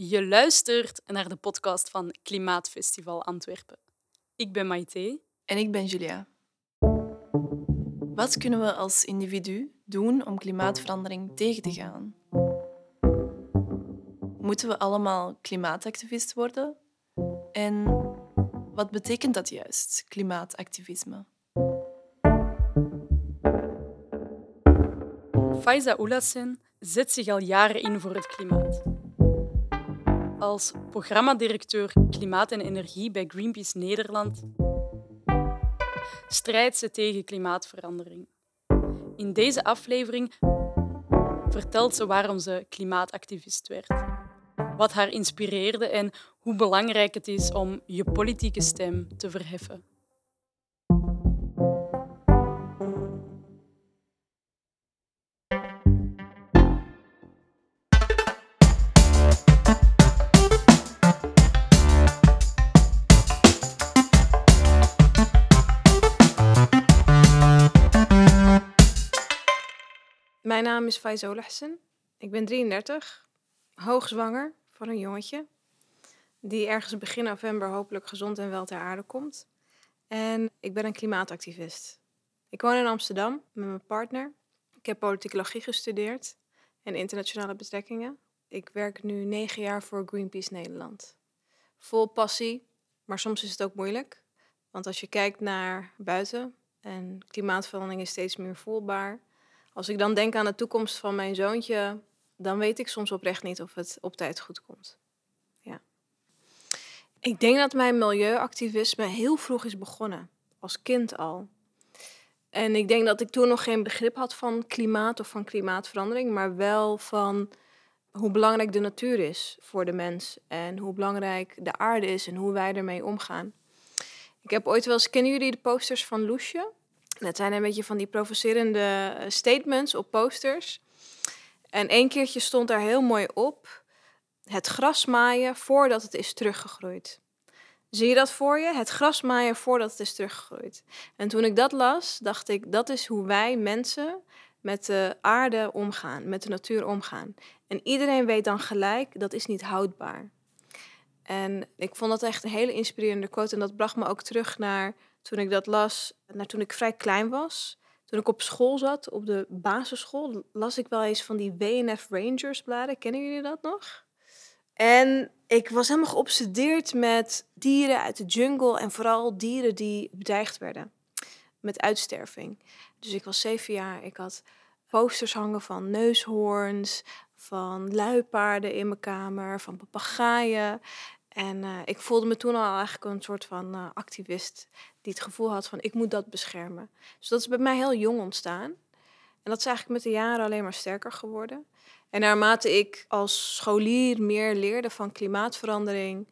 Je luistert naar de podcast van Klimaatfestival Antwerpen. Ik ben Maite. En ik ben Julia. Wat kunnen we als individu doen om klimaatverandering tegen te gaan? Moeten we allemaal klimaatactivist worden? En wat betekent dat juist, klimaatactivisme? Faiza Oulassen zet zich al jaren in voor het klimaat. Als programmadirecteur Klimaat en Energie bij Greenpeace Nederland strijdt ze tegen klimaatverandering. In deze aflevering vertelt ze waarom ze klimaatactivist werd, wat haar inspireerde en hoe belangrijk het is om je politieke stem te verheffen. Naam is Faiza Olahsen. Ik ben 33, hoogzwanger van een jongetje. Die ergens begin november hopelijk gezond en wel ter aarde komt. En ik ben een klimaatactivist. Ik woon in Amsterdam met mijn partner. Ik heb politicologie gestudeerd en internationale betrekkingen. Ik werk nu negen jaar voor Greenpeace Nederland. Vol passie, maar soms is het ook moeilijk. Want als je kijkt naar buiten en klimaatverandering is steeds meer voelbaar, als ik dan denk aan de toekomst van mijn zoontje, dan weet ik soms oprecht niet of het op tijd goed komt. Ja. Ik denk dat mijn milieuactivisme heel vroeg is begonnen, als kind al. En ik denk dat ik toen nog geen begrip had van klimaat of van klimaatverandering, maar wel van hoe belangrijk de natuur is voor de mens en hoe belangrijk de aarde is en hoe wij ermee omgaan. Ik heb ooit wel eens, kennen jullie de posters van Loesje? Dat zijn een beetje van die provocerende eh, statements op posters. En één keertje stond daar heel mooi op: het gras maaien voordat het is teruggegroeid. Zie je dat voor je? Het gras maaien voordat het is teruggegroeid. En toen ik dat las, dacht ik: dat is hoe wij mensen met de aarde omgaan, met de natuur omgaan. En iedereen weet dan gelijk dat is niet houdbaar. En ik vond dat echt een hele inspirerende quote. En dat bracht me ook terug naar toen ik dat las, naar toen ik vrij klein was. Toen ik op school zat, op de basisschool, las ik wel eens van die WNF Rangers bladen. Kennen jullie dat nog? En ik was helemaal geobsedeerd met dieren uit de jungle en vooral dieren die bedreigd werden met uitsterving. Dus ik was zeven jaar, ik had posters hangen van neushoorns, van luipaarden in mijn kamer, van papegaaien. En uh, ik voelde me toen al eigenlijk een soort van uh, activist die het gevoel had van ik moet dat beschermen. Dus dat is bij mij heel jong ontstaan. En dat is eigenlijk met de jaren alleen maar sterker geworden. En naarmate ik als scholier meer leerde van klimaatverandering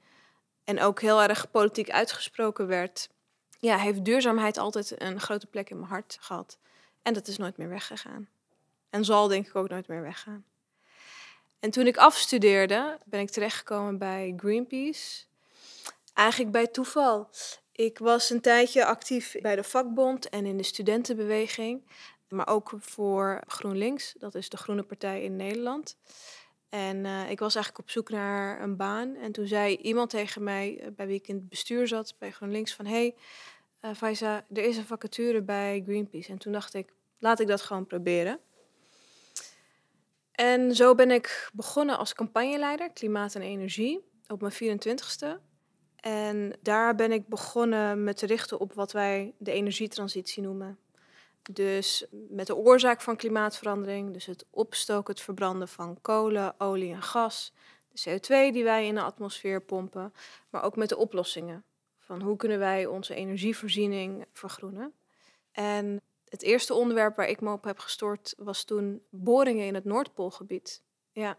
en ook heel erg politiek uitgesproken werd, ja, heeft duurzaamheid altijd een grote plek in mijn hart gehad. En dat is nooit meer weggegaan. En zal denk ik ook nooit meer weggaan. En toen ik afstudeerde, ben ik terechtgekomen bij Greenpeace. Eigenlijk bij toeval. Ik was een tijdje actief bij de vakbond en in de studentenbeweging. Maar ook voor GroenLinks, dat is de groene partij in Nederland. En uh, ik was eigenlijk op zoek naar een baan. En toen zei iemand tegen mij, uh, bij wie ik in het bestuur zat, bij GroenLinks, van... Hey, uh, Faiza, er is een vacature bij Greenpeace. En toen dacht ik, laat ik dat gewoon proberen. En zo ben ik begonnen als campagneleider klimaat en energie op mijn 24ste. En daar ben ik begonnen met te richten op wat wij de energietransitie noemen. Dus met de oorzaak van klimaatverandering, dus het opstoken, het verbranden van kolen, olie en gas, de CO2 die wij in de atmosfeer pompen, maar ook met de oplossingen. Van hoe kunnen wij onze energievoorziening vergroenen? En het eerste onderwerp waar ik me op heb gestort was toen boringen in het Noordpoolgebied. Ja,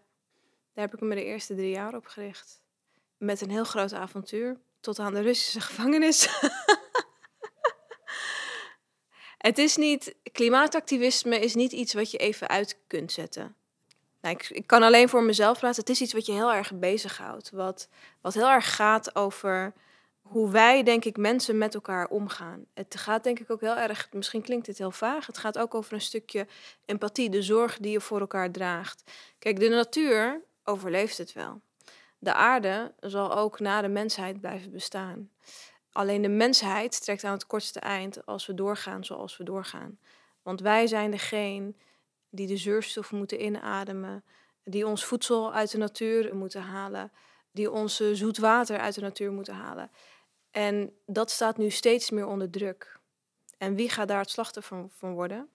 daar heb ik me de eerste drie jaar op gericht. Met een heel groot avontuur tot aan de Russische gevangenis. het is niet, klimaatactivisme is niet iets wat je even uit kunt zetten. Ik, ik, kan alleen voor mezelf praten. Het is iets wat je heel erg bezighoudt. Wat, wat heel erg gaat over hoe wij, denk ik, mensen met elkaar omgaan. Het gaat denk ik ook heel erg, misschien klinkt dit heel vaag, het gaat ook over een stukje empathie, de zorg die je voor elkaar draagt. Kijk, de natuur overleeft het wel. de aarde zal ook na de mensheid blijven bestaan. Alleen de mensheid trekt aan het kortste eind als we doorgaan zoals we doorgaan. Want wij zijn degene die de zuurstof moeten inademen, die ons voedsel uit de natuur moeten halen, die ons zoet water uit de natuur moeten halen. En dat staat nu steeds meer onder druk. En wie gaat daar het slachtoffer van worden?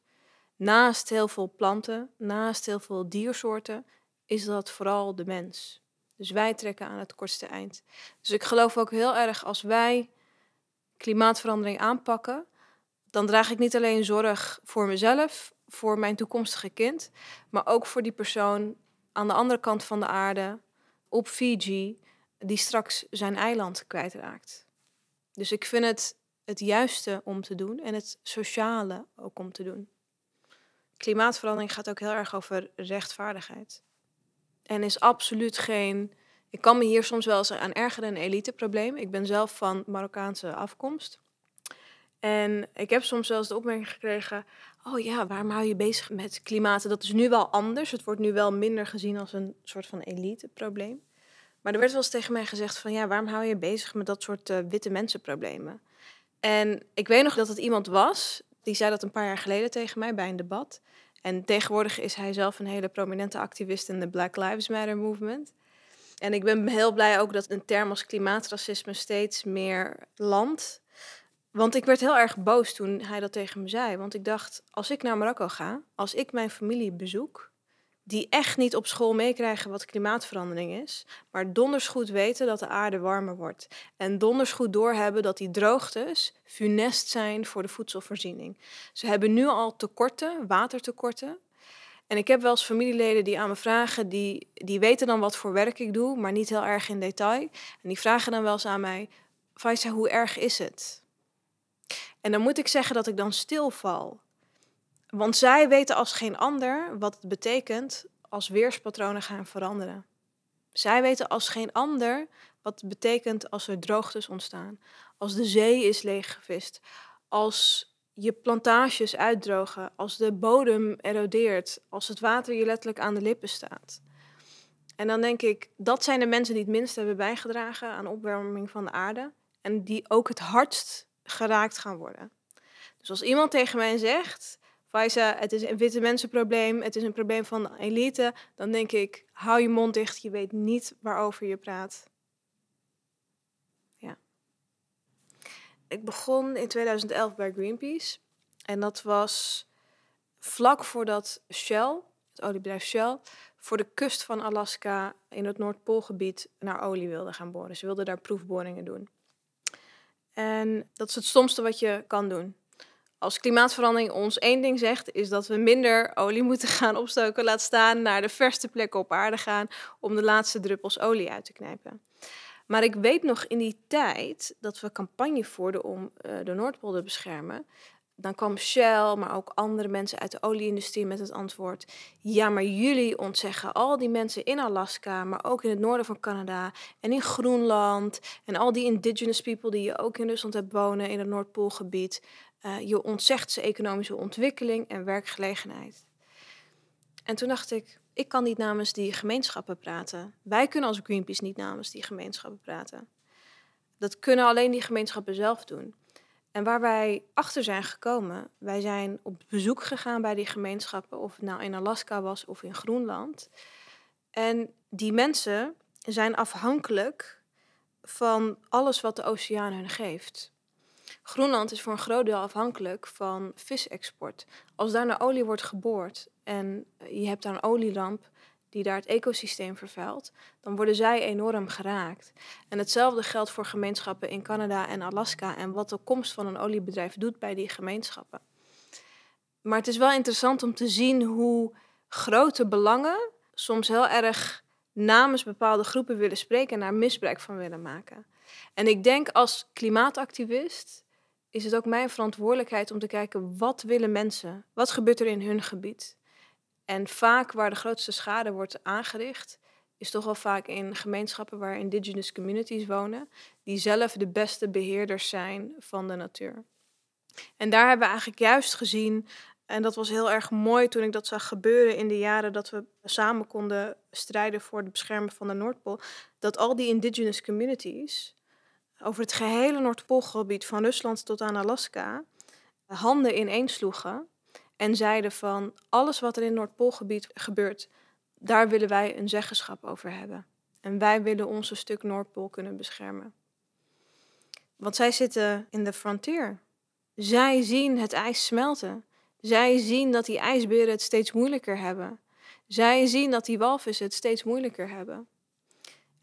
Naast heel veel planten, naast heel veel diersoorten, is dat vooral de mens. Dus wij trekken aan het kortste eind. Dus ik geloof ook heel erg als wij klimaatverandering aanpakken, dan draag ik niet alleen zorg voor mezelf, voor mijn toekomstige kind, maar ook voor die persoon aan de andere kant van de aarde, op Fiji, die straks zijn eiland kwijtraakt. Dus ik vind het het juiste om te doen en het sociale ook om te doen. Klimaatverandering gaat ook heel erg over rechtvaardigheid. En is absoluut geen. Ik kan me hier soms wel eens aan ergeren een eliteprobleem. Ik ben zelf van Marokkaanse afkomst. En ik heb soms eens de opmerking gekregen: Oh ja, waarom hou je bezig met klimaat? Dat is nu wel anders. Het wordt nu wel minder gezien als een soort van eliteprobleem. Maar er werd wel eens tegen mij gezegd: van ja, waarom hou je bezig met dat soort uh, witte mensenproblemen? En ik weet nog dat het iemand was, die zei dat een paar jaar geleden tegen mij bij een debat. En tegenwoordig is hij zelf een hele prominente activist in de Black Lives Matter movement. En ik ben heel blij ook dat een term als klimaatracisme steeds meer landt. Want ik werd heel erg boos toen hij dat tegen me zei. Want ik dacht, als ik naar Marokko ga, als ik mijn familie bezoek, die echt niet op school meekrijgen wat klimaatverandering is, maar donders goed weten dat de aarde warmer wordt. En donders goed doorhebben dat die droogtes funest zijn voor de voedselvoorziening. Ze hebben nu al tekorten, watertekorten. En ik heb wel eens familieleden die aan me vragen, die, die weten dan wat voor werk ik doe, maar niet heel erg in detail. En die vragen dan wel eens aan mij, Faisa, hoe erg is het? En dan moet ik zeggen dat ik dan stilval. Want zij weten als geen ander wat het betekent als weerspatronen gaan veranderen. Zij weten als geen ander wat het betekent als er droogtes ontstaan, als de zee is leeggevist, als je plantages uitdrogen, als de bodem erodeert, als het water je letterlijk aan de lippen staat. En dan denk ik, dat zijn de mensen die het minst hebben bijgedragen aan opwarming van de aarde en die ook het hardst geraakt gaan worden. Dus als iemand tegen mij zegt, Faisa, het is een witte mensenprobleem, het is een probleem van elite, dan denk ik, hou je mond dicht, je weet niet waarover je praat. Ja. Ik begon in 2011 bij Greenpeace en dat was vlak voordat Shell, het oliebedrijf Shell, voor de kust van Alaska in het Noordpoolgebied naar olie wilde gaan boren. Ze wilden daar proefboringen doen. En dat is het stomste wat je kan doen als klimaatverandering ons één ding zegt, is dat we minder olie moeten gaan opstoken. Laat staan naar de verste plekken op aarde gaan om de laatste druppels olie uit te knijpen. Maar ik weet nog in die tijd dat we campagne voerden om uh, de Noordpool te beschermen. Dan kwam Shell, maar ook andere mensen uit de olieindustrie met het antwoord: Ja, maar jullie ontzeggen al die mensen in Alaska, maar ook in het noorden van Canada en in Groenland en al die indigenous people die je ook in Rusland hebt wonen in het Noordpoolgebied. Uh, je ontzegt ze economische ontwikkeling en werkgelegenheid. En toen dacht ik, ik kan niet namens die gemeenschappen praten. Wij kunnen als Greenpeace niet namens die gemeenschappen praten. Dat kunnen alleen die gemeenschappen zelf doen. En waar wij achter zijn gekomen, wij zijn op bezoek gegaan bij die gemeenschappen, of het nou in Alaska was of in Groenland. En die mensen zijn afhankelijk van alles wat de oceaan hun geeft. Groenland is voor een groot deel afhankelijk van visexport. Als daar naar olie wordt geboord en je hebt daar een olielamp die daar het ecosysteem vervuilt, dan worden zij enorm geraakt. En hetzelfde geldt voor gemeenschappen in Canada en Alaska en wat de komst van een oliebedrijf doet bij die gemeenschappen. Maar het is wel interessant om te zien hoe grote belangen soms heel erg namens bepaalde groepen willen spreken en daar misbruik van willen maken. En ik denk als klimaatactivist is het ook mijn verantwoordelijkheid om te kijken wat willen mensen? Wat gebeurt er in hun gebied? En vaak waar de grootste schade wordt aangericht, is toch wel vaak in gemeenschappen waar indigenous communities wonen, die zelf de beste beheerders zijn van de natuur. En daar hebben we eigenlijk juist gezien En dat was heel erg mooi toen ik dat zag gebeuren in de jaren dat we samen konden strijden voor het beschermen van de Noordpool. Dat al die indigenous communities over het gehele Noordpoolgebied van Rusland tot aan Alaska handen ineensloegen en zeiden van alles wat er in het Noordpoolgebied gebeurt, daar willen wij een zeggenschap over hebben. En wij willen onze stuk Noordpool kunnen beschermen. Want zij zitten in de frontier. Zij zien het ijs smelten. Zij zien dat die ijsberen het steeds moeilijker hebben. Zij zien dat die walvissen het steeds moeilijker hebben.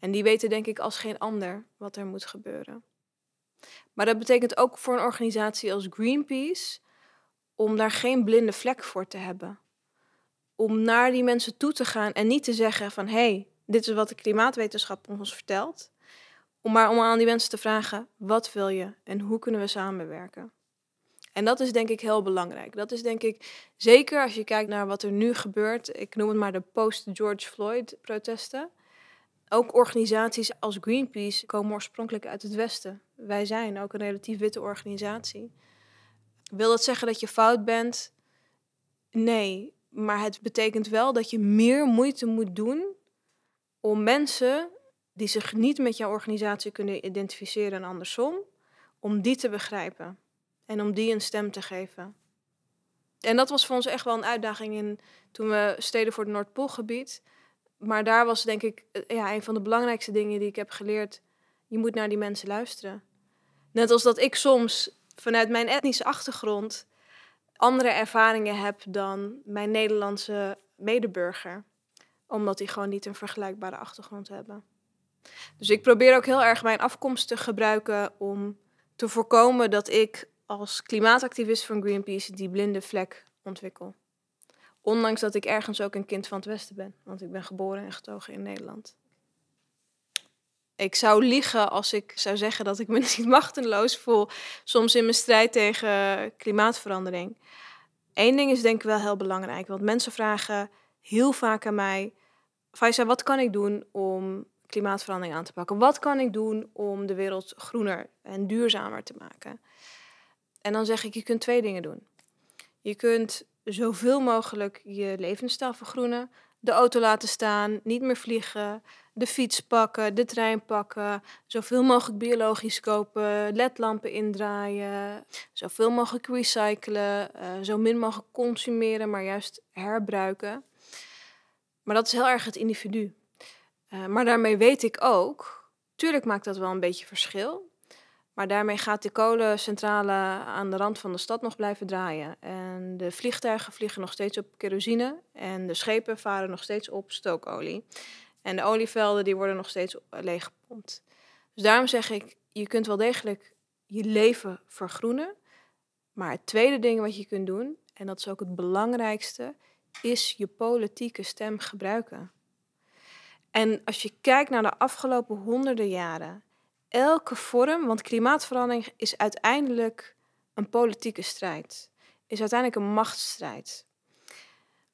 En die weten denk ik als geen ander wat er moet gebeuren. Maar dat betekent ook voor een organisatie als Greenpeace om daar geen blinde vlek voor te hebben. Om naar die mensen toe te gaan en niet te zeggen van hé, hey, dit is wat de klimaatwetenschap ons vertelt. Maar om aan die mensen te vragen, wat wil je en hoe kunnen we samenwerken? En dat is denk ik heel belangrijk. Dat is denk ik, zeker als je kijkt naar wat er nu gebeurt, ik noem het maar de post-George Floyd-protesten. Ook organisaties als Greenpeace komen oorspronkelijk uit het Westen. Wij zijn ook een relatief witte organisatie. Wil dat zeggen dat je fout bent? Nee, maar het betekent wel dat je meer moeite moet doen om mensen die zich niet met jouw organisatie kunnen identificeren en andersom, om die te begrijpen en om die een stem te geven. En dat was voor ons echt wel een uitdaging in, toen we steden voor het Noordpoolgebied. Maar daar was denk ik eh, ja, een van de belangrijkste dingen die ik heb geleerd. Je moet naar die mensen luisteren. Net als dat ik soms vanuit mijn etnische achtergrond andere ervaringen heb dan mijn Nederlandse medeburger. Omdat die gewoon niet een vergelijkbare achtergrond hebben. Dus ik probeer ook heel erg mijn afkomst te gebruiken om te voorkomen dat ik als klimaatactivist van Greenpeace die blinde vlek ontwikkel. Ondanks dat ik ergens ook een kind van het Westen ben, want ik ben geboren en getogen in Nederland. Ik zou liegen als ik zou zeggen dat ik me niet machteloos voel, soms in mijn strijd tegen klimaatverandering. Eén ding is denk ik wel heel belangrijk, want mensen vragen heel vaak aan mij: Faisa, wat kan ik doen om klimaatverandering aan te pakken? Wat kan ik doen om de wereld groener en duurzamer te maken? En dan zeg ik: je kunt twee dingen doen. Je kunt zoveel mogelijk je levensstijl vergroenen, de auto laten staan, niet meer vliegen, de fiets pakken, de trein pakken, zoveel mogelijk biologisch kopen, ledlampen indraaien, zoveel mogelijk recyclen, uh, zo min mogelijk consumeren, maar juist herbruiken. Maar dat is heel erg het individu. Uh, maar daarmee weet ik ook, tuurlijk maakt dat wel een beetje verschil. Maar daarmee gaat de kolencentrale aan de rand van de stad nog blijven draaien. En de vliegtuigen vliegen nog steeds op kerosine. En de schepen varen nog steeds op stookolie. En de olievelden die worden nog steeds leeggepompt. Dus daarom zeg ik, je kunt wel degelijk je leven vergroenen. Maar het tweede ding wat je kunt doen, en dat is ook het belangrijkste, is je politieke stem gebruiken. En als je kijkt naar de afgelopen honderden jaren, elke vorm, want klimaatverandering is uiteindelijk een politieke strijd, is uiteindelijk een machtsstrijd.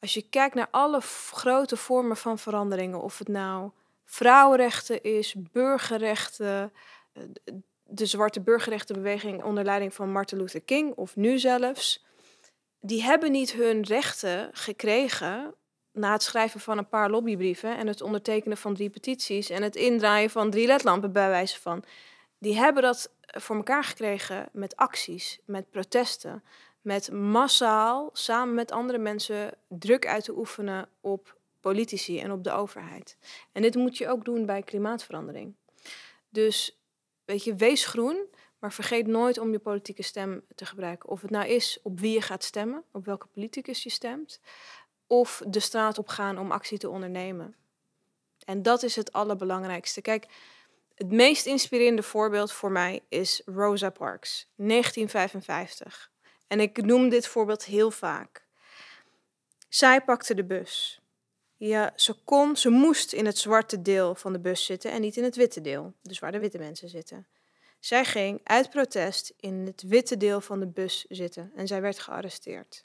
Als je kijkt naar alle grote vormen van veranderingen, of het nou vrouwenrechten is, burgerrechten, eh, de zwarte burgerrechtenbeweging onder leiding van Martin Luther King, of nu zelfs, die hebben niet hun rechten gekregen na het schrijven van een paar lobbybrieven en het ondertekenen van drie petities en het indraaien van drie ledlampen bij wijze van. Die hebben dat voor elkaar gekregen met acties, met protesten, met massaal samen met andere mensen druk uit te oefenen op politici en op de overheid. En dit moet je ook doen bij klimaatverandering. Dus weet je, wees groen, maar vergeet nooit om je politieke stem te gebruiken. Of het nou is op wie je gaat stemmen, op welke politicus je stemt, of de straat op gaan om actie te ondernemen. En dat is het allerbelangrijkste. Kijk, het meest inspirerende voorbeeld voor mij is Rosa Parks, 1955. En ik noem dit voorbeeld heel vaak. Zij pakte de bus. Ja, ze kon, ze moest in het zwarte deel van de bus zitten en niet in het witte deel, dus waar de witte mensen zitten. Zij ging uit protest in het witte deel van de bus zitten en zij werd gearresteerd.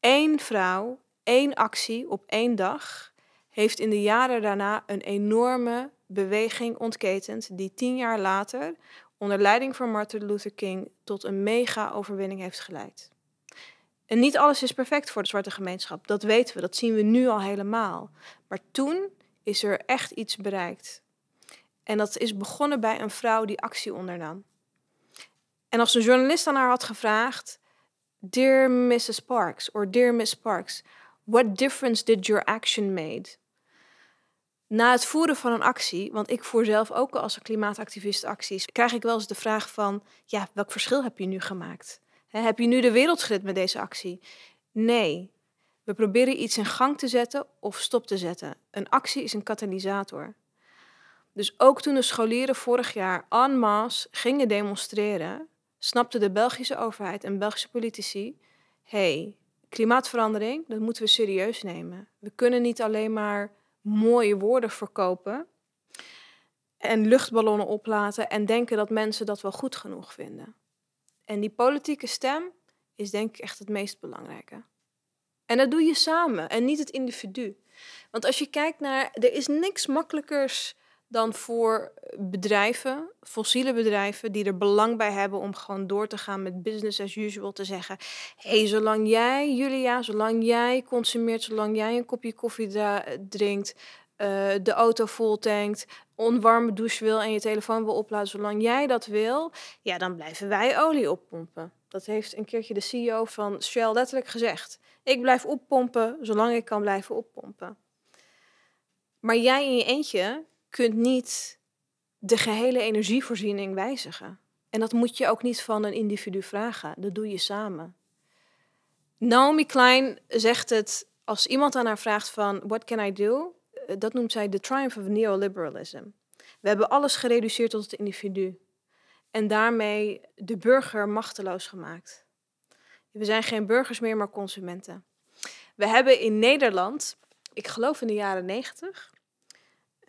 Eén vrouw, één actie op één dag heeft in de jaren daarna een enorme beweging ontketend die tien jaar later onder leiding van Martin Luther King tot een mega-overwinning heeft geleid. En niet alles is perfect voor de zwarte gemeenschap. Dat weten we, dat zien we nu al helemaal. Maar toen is er echt iets bereikt. En dat is begonnen bij een vrouw die actie ondernam. En als een journalist aan haar had gevraagd: Dear Mrs. Parks, or Dear Miss Parks, what difference did your action made? Na het voeren van een actie, want ik voer zelf ook als een klimaatactivist acties, krijg ik wel eens de vraag van: ja, welk verschil heb je nu gemaakt? heb je nu de wereld gered met deze actie? Nee. We proberen iets in gang te zetten of stop te zetten. Een actie is een katalysator. Dus ook toen de scholieren vorig jaar en masse gingen demonstreren, snapte de Belgische overheid en Belgische politici: hey, klimaatverandering, dat moeten we serieus nemen. We kunnen niet alleen maar mooie woorden verkopen en luchtballonnen oplaten en denken dat mensen dat wel goed genoeg vinden. En die politieke stem is denk ik echt het meest belangrijke. En dat doe je samen en niet het individu. Want als je kijkt naar, er is niks makkelijkers dan voor bedrijven, fossiele bedrijven, die er belang bij hebben om gewoon door te gaan met business as usual, te zeggen: hé, hey, zolang jij, Julia, zolang jij consumeert, zolang jij een kopje koffie drinkt, uh, de auto vol tankt, onwarme douche wil en je telefoon wil opladen, zolang jij dat wil, ja, dan blijven wij olie oppompen. Dat heeft een keertje de CEO van Shell letterlijk gezegd. Ik blijf oppompen zolang ik kan blijven oppompen. Maar jij in je eentje kunt niet de gehele energievoorziening wijzigen. En dat moet je ook niet van een individu vragen. Dat doe je samen. Naomi Klein zegt het als iemand aan haar vraagt van what can I do? Eh, dat noemt zij de triumph of neoliberalism. We hebben alles gereduceerd tot het individu. En daarmee de burger machteloos gemaakt. We zijn geen burgers meer, maar consumenten. We hebben in Nederland, ik geloof in de jaren negentig,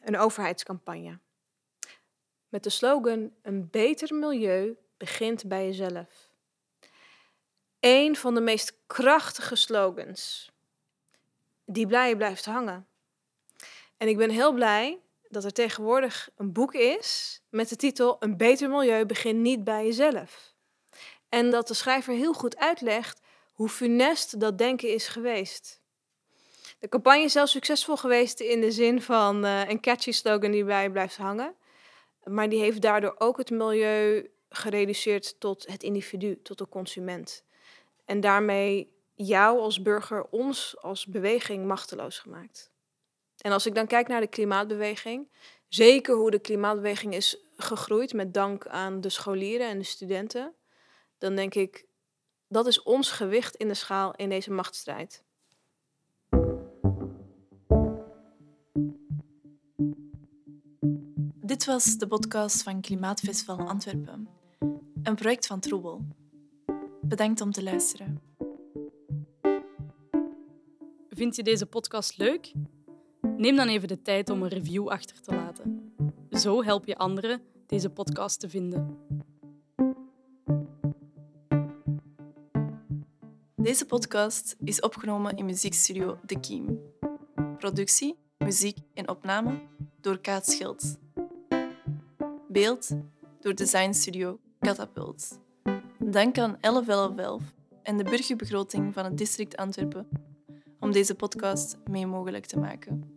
een overheidscampagne. Met de slogan: Een beter milieu begint bij jezelf. Een van de meest krachtige slogans die blij blijft hangen. En ik ben heel blij dat er tegenwoordig een boek is met de titel Een beter milieu begint niet bij jezelf. En dat de schrijver heel goed uitlegt hoe funest dat denken is geweest. De campagne is zelfs succesvol geweest in de zin van uh, een catchy slogan die bij blijft hangen. Maar die heeft daardoor ook het milieu gereduceerd tot het individu, tot de consument. En daarmee jou als burger, ons als beweging machteloos gemaakt. En als ik dan kijk naar de klimaatbeweging, zeker hoe de klimaatbeweging is gegroeid met dank aan de scholieren en de studenten, dan denk ik dat is ons gewicht in de schaal in deze machtsstrijd. Dit was de podcast van Klimaatfestival Antwerpen, een project van Troebel. Bedankt om te luisteren. Vind je deze podcast leuk? Neem dan even de tijd om een review achter te laten. Zo help je anderen deze podcast te vinden. Deze podcast is opgenomen in muziekstudio De Kiem. Productie, muziek en opname door Kaat Schilds. Beeld door designstudio Catapult. Dank aan 1111 en de burgerbegroting van het district Antwerpen om deze podcast mee mogelijk te maken.